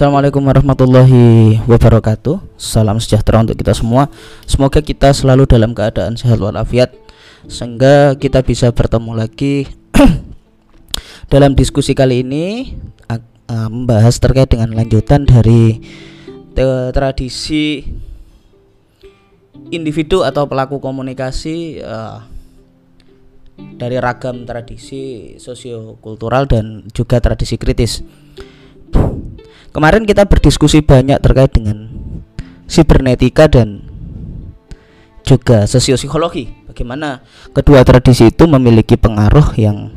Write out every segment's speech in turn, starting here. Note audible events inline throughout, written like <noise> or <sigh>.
Assalamualaikum warahmatullahi wabarakatuh. Salam sejahtera untuk kita semua. Semoga kita selalu dalam keadaan sehat walafiat. Sehingga kita bisa bertemu lagi <clears throat> Dalam diskusi kali ini uh, Membahas terkait dengan lanjutan dari Tradisi Individu atau pelaku komunikasi uh, Dari ragam tradisi sosiokultural dan juga tradisi kritis Kemarin kita berdiskusi banyak terkait dengan sibernetika dan juga sosiopsikologi. Bagaimana kedua tradisi itu memiliki pengaruh yang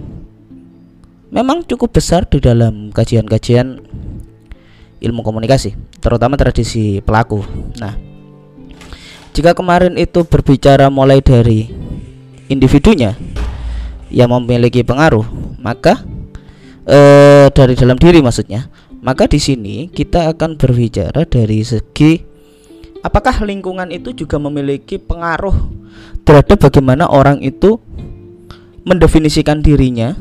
memang cukup besar di dalam kajian-kajian ilmu komunikasi, terutama tradisi pelaku. Nah, jika kemarin itu berbicara mulai dari individunya yang memiliki pengaruh, maka eh, dari dalam diri maksudnya maka di sini kita akan berbicara dari segi apakah lingkungan itu juga memiliki pengaruh terhadap bagaimana orang itu mendefinisikan dirinya,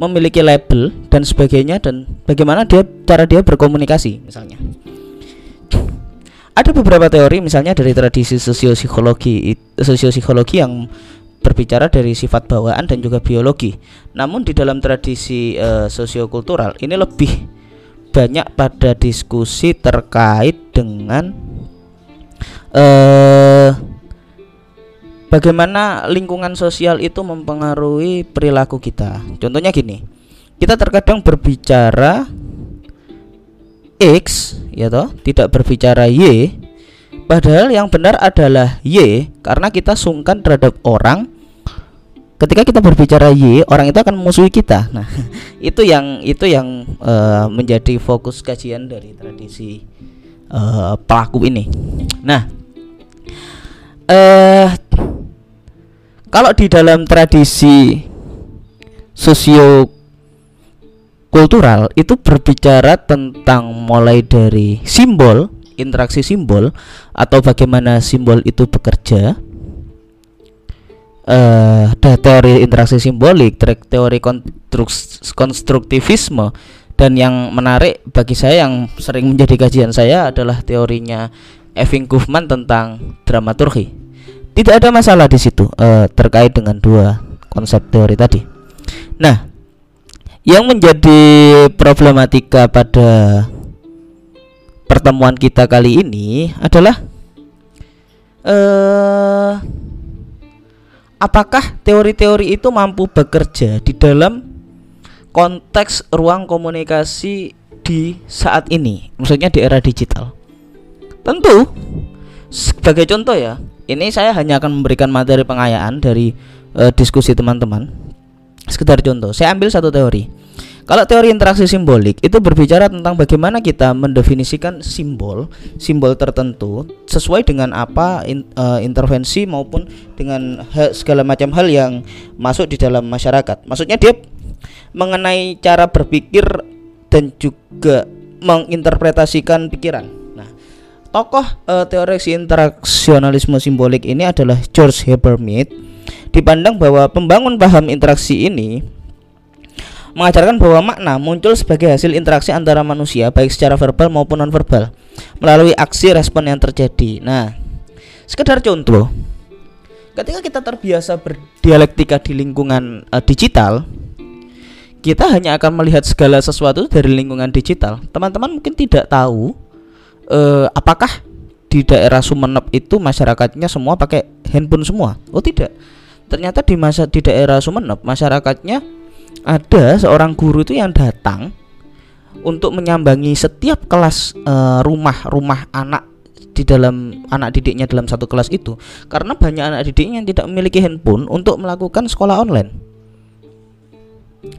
memiliki label dan sebagainya dan bagaimana dia cara dia berkomunikasi misalnya. Ada beberapa teori misalnya dari tradisi sosiopsikologi sosiopsikologi yang berbicara dari sifat bawaan dan juga biologi. Namun di dalam tradisi uh, sosiokultural ini lebih banyak pada diskusi terkait dengan uh, bagaimana lingkungan sosial itu mempengaruhi perilaku kita. Contohnya gini, kita terkadang berbicara X, ya toh, tidak berbicara Y, padahal yang benar adalah Y karena kita sungkan terhadap orang ketika kita berbicara Y orang itu akan memusuhi kita. Nah <laughs> itu yang itu yang uh, menjadi fokus kajian dari tradisi uh, pelaku ini. Nah uh, kalau di dalam tradisi sosio kultural itu berbicara tentang mulai dari simbol interaksi simbol atau bagaimana simbol itu bekerja uh, teori interaksi simbolik, teori konstruktivisme dan yang menarik bagi saya yang sering menjadi kajian saya adalah teorinya Eving Goffman tentang dramaturgi. Tidak ada masalah di situ uh, terkait dengan dua konsep teori tadi. Nah, yang menjadi problematika pada pertemuan kita kali ini adalah uh, apakah teori-teori itu mampu bekerja di dalam konteks ruang komunikasi di saat ini, maksudnya di era digital. Tentu, sebagai contoh ya, ini saya hanya akan memberikan materi pengayaan dari uh, diskusi teman-teman. Sekedar contoh, saya ambil satu teori kalau teori interaksi simbolik itu berbicara tentang bagaimana kita mendefinisikan simbol, simbol tertentu sesuai dengan apa in, uh, intervensi maupun dengan hal, segala macam hal yang masuk di dalam masyarakat. Maksudnya dia mengenai cara berpikir dan juga menginterpretasikan pikiran. Nah, tokoh uh, teori interaksionalisme simbolik ini adalah George Habermas. Dipandang bahwa pembangun paham interaksi ini mengajarkan bahwa makna muncul sebagai hasil interaksi antara manusia baik secara verbal maupun nonverbal melalui aksi respon yang terjadi. Nah, sekedar contoh, ketika kita terbiasa berdialektika di lingkungan uh, digital, kita hanya akan melihat segala sesuatu dari lingkungan digital. Teman-teman mungkin tidak tahu uh, apakah di daerah Sumeneb itu masyarakatnya semua pakai handphone semua. Oh tidak. Ternyata di masa di daerah Sumeneb masyarakatnya ada seorang guru itu yang datang untuk menyambangi setiap kelas rumah-rumah uh, anak di dalam anak didiknya dalam satu kelas itu karena banyak anak didiknya yang tidak memiliki handphone untuk melakukan sekolah online.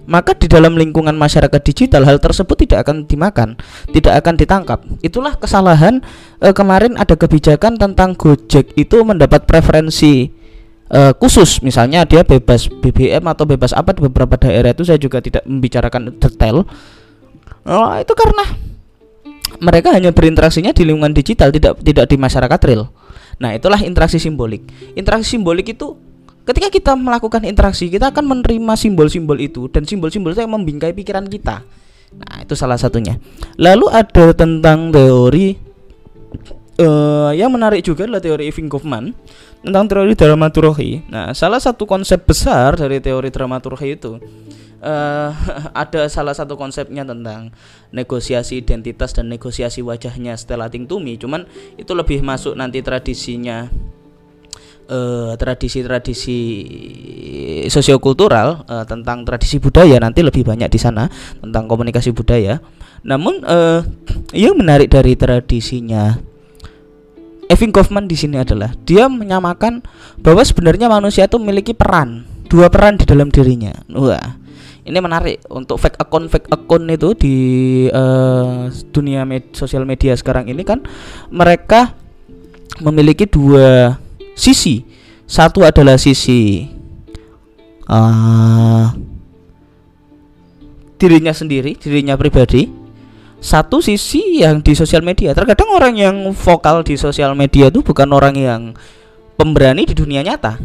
Maka di dalam lingkungan masyarakat digital hal tersebut tidak akan dimakan, tidak akan ditangkap. Itulah kesalahan eh, kemarin ada kebijakan tentang Gojek itu mendapat preferensi uh, khusus misalnya dia bebas BBM atau bebas apa di beberapa daerah itu saya juga tidak membicarakan detail. Oh, itu karena mereka hanya berinteraksinya di lingkungan digital tidak tidak di masyarakat real. Nah itulah interaksi simbolik. Interaksi simbolik itu ketika kita melakukan interaksi kita akan menerima simbol-simbol itu dan simbol-simbol itu yang membingkai pikiran kita. Nah, itu salah satunya. Lalu ada tentang teori uh, yang menarik juga adalah teori Irving Goffman tentang teori dramaturgi. Nah, salah satu konsep besar dari teori dramaturgi itu uh, <laughs> ada salah satu konsepnya tentang negosiasi identitas dan negosiasi wajahnya Stella Tingtumi. Cuman itu lebih masuk nanti tradisinya tradisi eh, tradisi-tradisi sosiokultural uh, tentang tradisi budaya nanti lebih banyak di sana tentang komunikasi budaya. Namun uh, yang menarik dari tradisinya Evin Kaufman di sini adalah dia menyamakan bahwa sebenarnya manusia itu memiliki peran, dua peran di dalam dirinya. Wah, ini menarik untuk fake account fake account itu di uh, dunia med sosial media sekarang ini kan mereka memiliki dua sisi. Satu adalah sisi uh, dirinya sendiri, dirinya pribadi satu sisi yang di sosial media. Terkadang orang yang vokal di sosial media itu bukan orang yang pemberani di dunia nyata.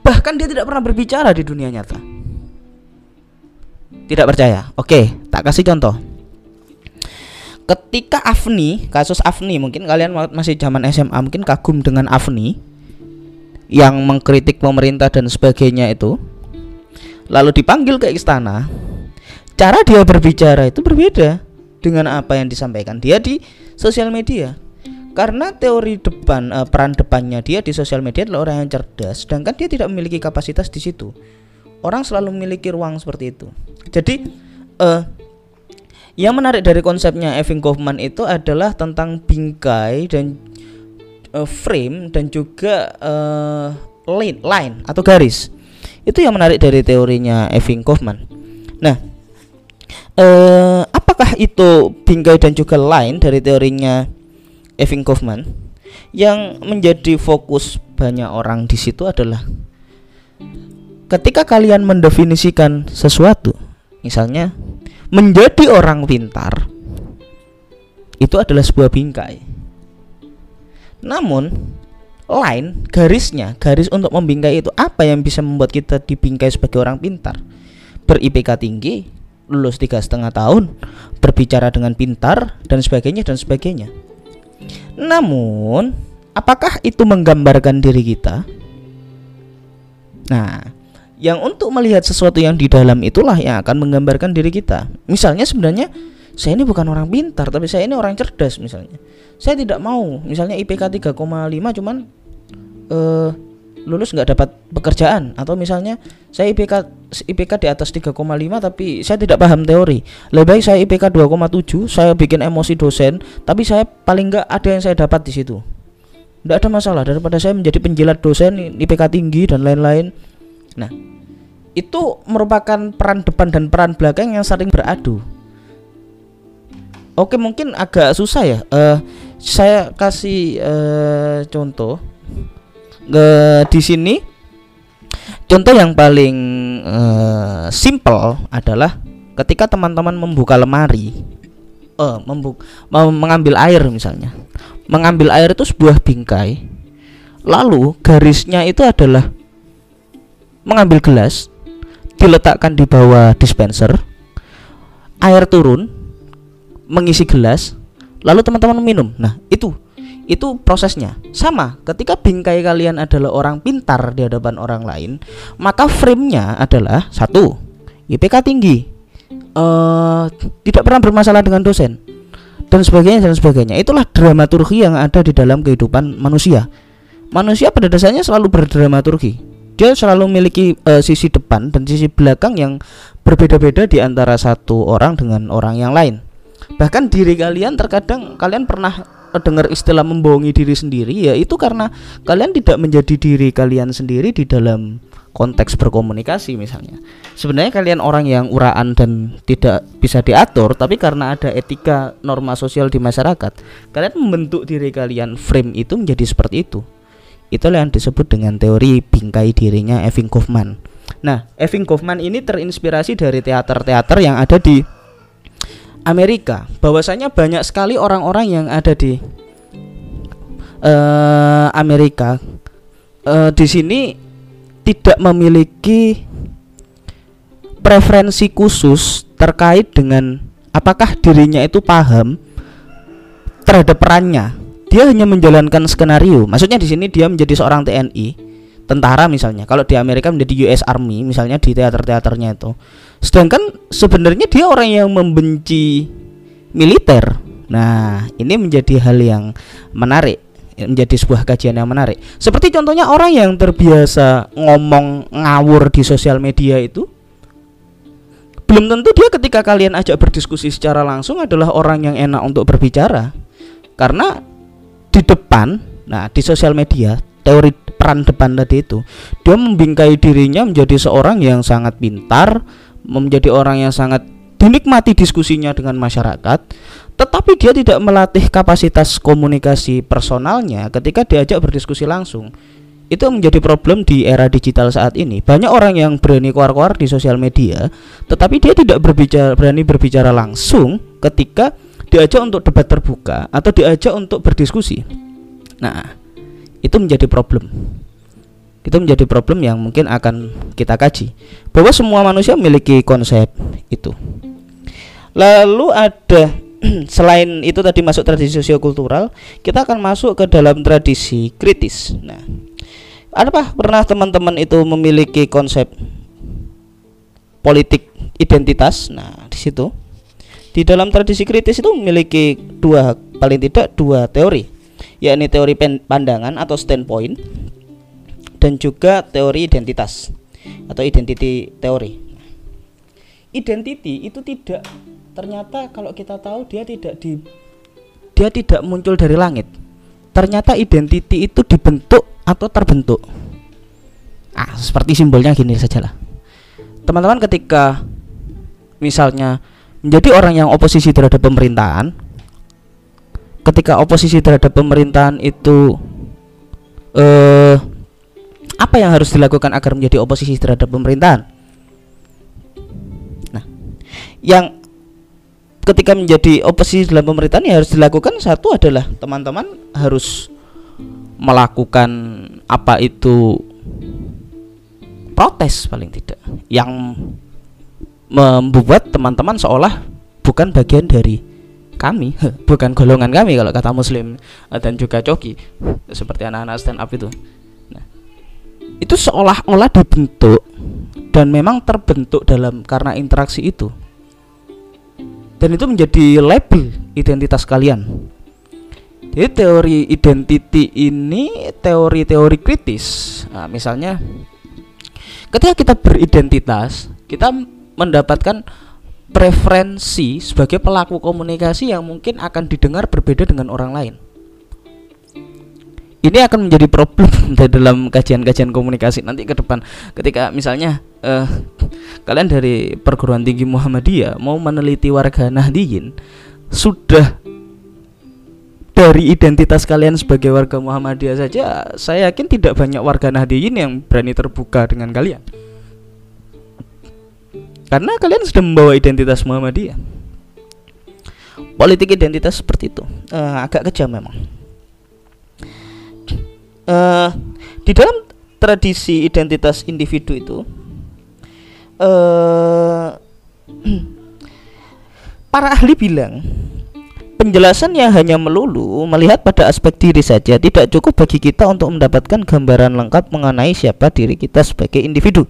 Bahkan dia tidak pernah berbicara di dunia nyata. Tidak percaya? Oke tak kasih contoh. Ketika Afni kasus Afni mungkin kalian masih zaman SMA mungkin kagum dengan Afni yang mengkritik pemerintah dan sebagainya itu lalu dipanggil ke istana cara dia berbicara itu berbeda dengan apa yang disampaikan dia di sosial media. Karena teori depan uh, peran depannya dia di sosial media adalah orang yang cerdas sedangkan dia tidak memiliki kapasitas di situ. Orang selalu memiliki ruang seperti itu. Jadi uh, yang menarik dari konsepnya Evan Kaufman itu adalah tentang bingkai dan uh, frame dan juga uh, line line atau garis. Itu yang menarik dari teorinya Evan Kaufman. Nah eh, apakah itu bingkai dan juga line dari teorinya Evin Kaufman? Yang menjadi fokus banyak orang di situ adalah ketika kalian mendefinisikan sesuatu misalnya menjadi orang pintar itu adalah sebuah bingkai. Namun line garisnya garis untuk membingkai itu apa yang bisa membuat kita dibingkai sebagai orang pintar? Ber IPK tinggi lulus tiga setengah tahun berbicara dengan pintar dan sebagainya dan sebagainya. Namun apakah itu menggambarkan diri kita? Nah yang untuk melihat sesuatu yang di dalam itulah yang akan menggambarkan diri kita. Misalnya sebenarnya saya ini bukan orang pintar tapi saya ini orang cerdas misalnya. Saya tidak mau misalnya IPK 3,5 cuman uh, lulus nggak dapat pekerjaan. Atau misalnya saya IPK IPK di atas 3,5 tapi saya tidak paham teori. Lebih baik saya IPK 2,7 saya bikin emosi dosen tapi saya paling nggak ada yang saya dapat di situ. Tidak ada masalah daripada saya menjadi penjilat dosen IPK tinggi dan lain-lain. Nah itu merupakan peran depan dan peran belakang yang saling beradu. Oke mungkin agak susah ya. Uh, saya kasih uh, contoh uh, di sini contoh yang paling uh, simple adalah ketika teman-teman membuka lemari uh, membuk mengambil air misalnya. Mengambil air itu sebuah bingkai lalu garisnya itu adalah mengambil gelas diletakkan di bawah dispenser air turun mengisi gelas lalu teman-teman minum. Nah itu itu prosesnya. Sama ketika bingkai kalian adalah orang pintar di hadapan orang lain maka frame-nya adalah satu IPK tinggi. Uh, tidak pernah bermasalah dengan dosen. Dan sebagainya dan sebagainya. Itulah dramaturgi yang ada di dalam kehidupan manusia. Manusia pada dasarnya selalu berdramaturgi. Dia selalu memiliki uh, sisi depan dan sisi belakang yang berbeda-beda di antara satu orang dengan orang yang lain. Bahkan diri kalian terkadang kalian pernah dengar istilah membohongi diri sendiri ya itu karena kalian tidak menjadi diri kalian sendiri di dalam konteks berkomunikasi misalnya. Sebenarnya kalian orang yang uraan dan tidak bisa diatur tapi karena ada etika norma sosial di masyarakat, kalian membentuk diri kalian frame itu menjadi seperti itu. Itulah yang disebut dengan teori bingkai dirinya Evin Kaufman. Nah, Evin Kaufman ini terinspirasi dari teater-teater yang ada di Amerika bahwasanya banyak sekali orang-orang yang ada di uh, Amerika uh, di sini tidak memiliki preferensi khusus terkait dengan apakah dirinya itu paham terhadap perannya. Dia hanya menjalankan skenario. Maksudnya di sini dia menjadi seorang TNI, tentara misalnya. Kalau di Amerika menjadi US Army misalnya di teater-teaternya itu. Sedangkan sebenarnya dia orang yang membenci militer. Nah, ini menjadi hal yang menarik menjadi sebuah kajian yang menarik. Seperti contohnya orang yang terbiasa ngomong ngawur di sosial media itu belum tentu dia ketika kalian ajak berdiskusi secara langsung adalah orang yang enak untuk berbicara. Karena di depan, nah di sosial media, teori peran depan tadi itu, dia membingkai dirinya menjadi seorang yang sangat pintar, menjadi orang yang sangat dinikmati diskusinya dengan masyarakat, tetapi dia tidak melatih kapasitas komunikasi personalnya ketika diajak berdiskusi langsung. Itu menjadi problem di era digital saat ini. Banyak orang yang berani keluar-keluar di sosial media, tetapi dia tidak berbicara berani berbicara langsung ketika diajak untuk debat terbuka atau diajak untuk berdiskusi. Nah, itu menjadi problem. Itu menjadi problem yang mungkin akan kita kaji. Bahwa semua manusia memiliki konsep itu. Lalu ada <clears throat> selain itu tadi masuk tradisi sosiokultural, kita akan masuk ke dalam tradisi kritis. Nah, apa pernah teman-teman itu memiliki konsep politik identitas? Nah, di situ di dalam tradisi kritis itu memiliki dua paling tidak dua teori, yakni teori pandangan atau standpoint dan juga teori identitas atau identity teori. Identity itu tidak ternyata kalau kita tahu dia tidak di dia tidak muncul dari langit. Ternyata identity itu dibentuk atau terbentuk. Ah seperti simbolnya gini saja lah teman-teman ketika misalnya menjadi orang yang oposisi terhadap pemerintahan ketika oposisi terhadap pemerintahan itu eh apa yang harus dilakukan agar menjadi oposisi terhadap pemerintahan? Nah yang ketika menjadi oposisi dalam pemerintahan yang harus dilakukan satu adalah teman-teman harus melakukan apa itu protes paling tidak yang membuat teman-teman seolah bukan bagian dari kami <laughs> bukan golongan kami kalau kata muslim dan juga coki seperti anak-anak stand up itu itu seolah-olah dibentuk dan memang terbentuk dalam karena interaksi itu dan itu menjadi label identitas kalian. Jadi teori identity ini teori-teori kritis. Nah, misalnya ketika kita beridentitas, kita mendapatkan preferensi sebagai pelaku komunikasi yang mungkin akan didengar berbeda dengan orang lain ini akan menjadi problem <laughs> dalam kajian-kajian komunikasi nanti ke depan. Ketika misalnya uh, kalian dari perguruan tinggi Muhammadiyah mau meneliti warga Nahdiyin sudah dari identitas kalian sebagai warga Muhammadiyah saja saya yakin tidak banyak warga Nahdiyin yang berani terbuka dengan kalian. Karena kalian sudah membawa identitas Muhammadiyah. Politik identitas seperti itu. Uh, agak kejam memang uh, di dalam tradisi identitas individu itu uh, <clears throat> para ahli bilang penjelasan yang hanya melulu melihat pada aspek diri saja tidak cukup bagi kita untuk mendapatkan gambaran lengkap mengenai siapa diri kita sebagai individu.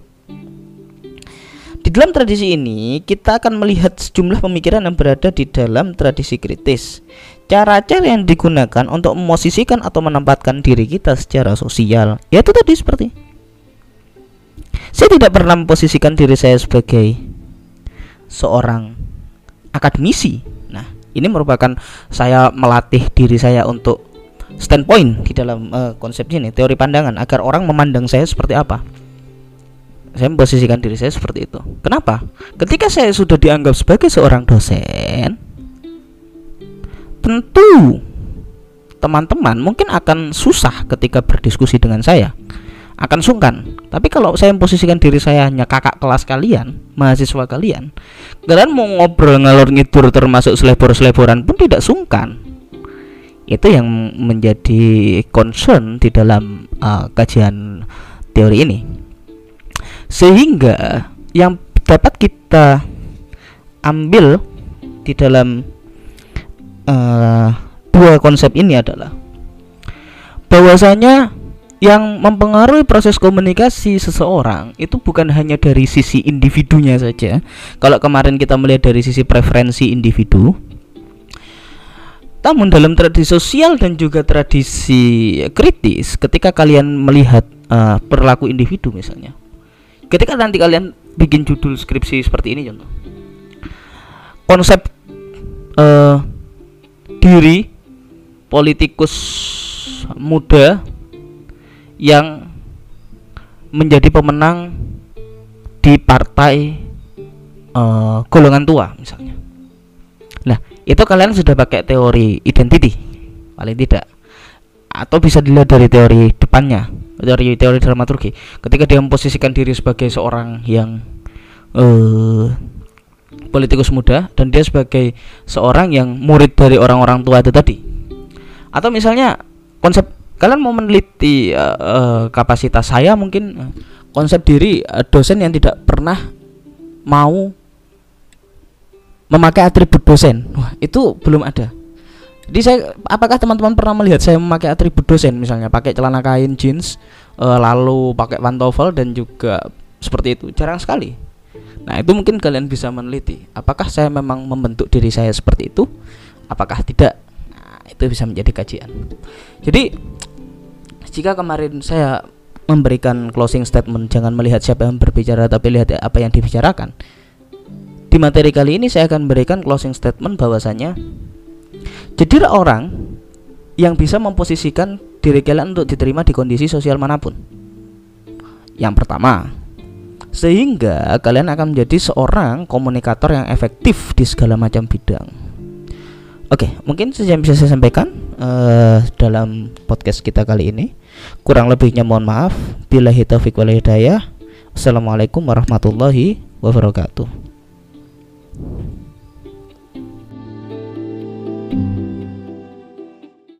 Di dalam tradisi ini, kita akan melihat sejumlah pemikiran yang berada di dalam tradisi kritis. Cara-cara yang digunakan untuk memosisikan atau menempatkan diri kita secara sosial, yaitu tadi seperti saya tidak pernah memposisikan diri saya sebagai seorang akademisi. Nah, ini merupakan saya melatih diri saya untuk standpoint di dalam uh, konsep ini, teori pandangan agar orang memandang saya seperti apa saya memposisikan diri saya seperti itu. Kenapa? Ketika saya sudah dianggap sebagai seorang dosen, tentu teman-teman mungkin akan susah ketika berdiskusi dengan saya. Akan sungkan. Tapi kalau saya memposisikan diri saya hanya kakak kelas kalian, mahasiswa kalian, kalian mau ngobrol ngalor ngidur termasuk selebor-seleboran pun tidak sungkan. Itu yang menjadi concern di dalam uh, kajian teori ini sehingga yang dapat kita ambil di dalam uh, dua konsep ini adalah bahwasanya yang mempengaruhi proses komunikasi seseorang itu bukan hanya dari sisi individunya saja. Kalau kemarin kita melihat dari sisi preferensi individu, namun dalam tradisi sosial dan juga tradisi kritis, ketika kalian melihat uh, perilaku individu misalnya, ketika nanti kalian bikin judul skripsi seperti ini contoh, konsep uh, diri politikus muda yang menjadi pemenang di partai uh, golongan tua misalnya. Nah, itu kalian sudah pakai teori identity? Paling tidak. Atau bisa dilihat dari teori depannya dari teori dramaturgi. Ketika dia memposisikan diri sebagai seorang yang uh, politikus muda dan dia sebagai seorang yang murid dari orang-orang tua itu tadi. Atau misalnya konsep kalian mau meneliti uh, uh, kapasitas saya mungkin uh, konsep diri uh, dosen yang tidak pernah mau memakai atribut dosen. Wah itu belum ada. Jadi saya apakah teman-teman pernah melihat saya memakai atribut dosen? Misalnya pakai celana kain jeans uh, lalu pakai pantofel dan juga seperti itu. Jarang sekali nah itu mungkin kalian bisa meneliti apakah saya memang membentuk diri saya seperti itu apakah tidak? Nah, itu bisa menjadi kajian. Jadi jika kemarin saya memberikan closing statement jangan melihat siapa yang berbicara tapi lihat apa yang dibicarakan di materi kali ini saya akan memberikan closing statement bahwasanya jadilah orang yang bisa memposisikan diri kalian untuk diterima di kondisi sosial mana pun. Yang pertama sehingga kalian akan menjadi seorang komunikator yang efektif di segala macam bidang. Oke, mungkin saja yang bisa saya sampaikan uh, dalam podcast kita kali ini. Kurang lebihnya mohon maaf. Bila hitafiq wal hidayah. Assalamualaikum warahmatullahi wabarakatuh.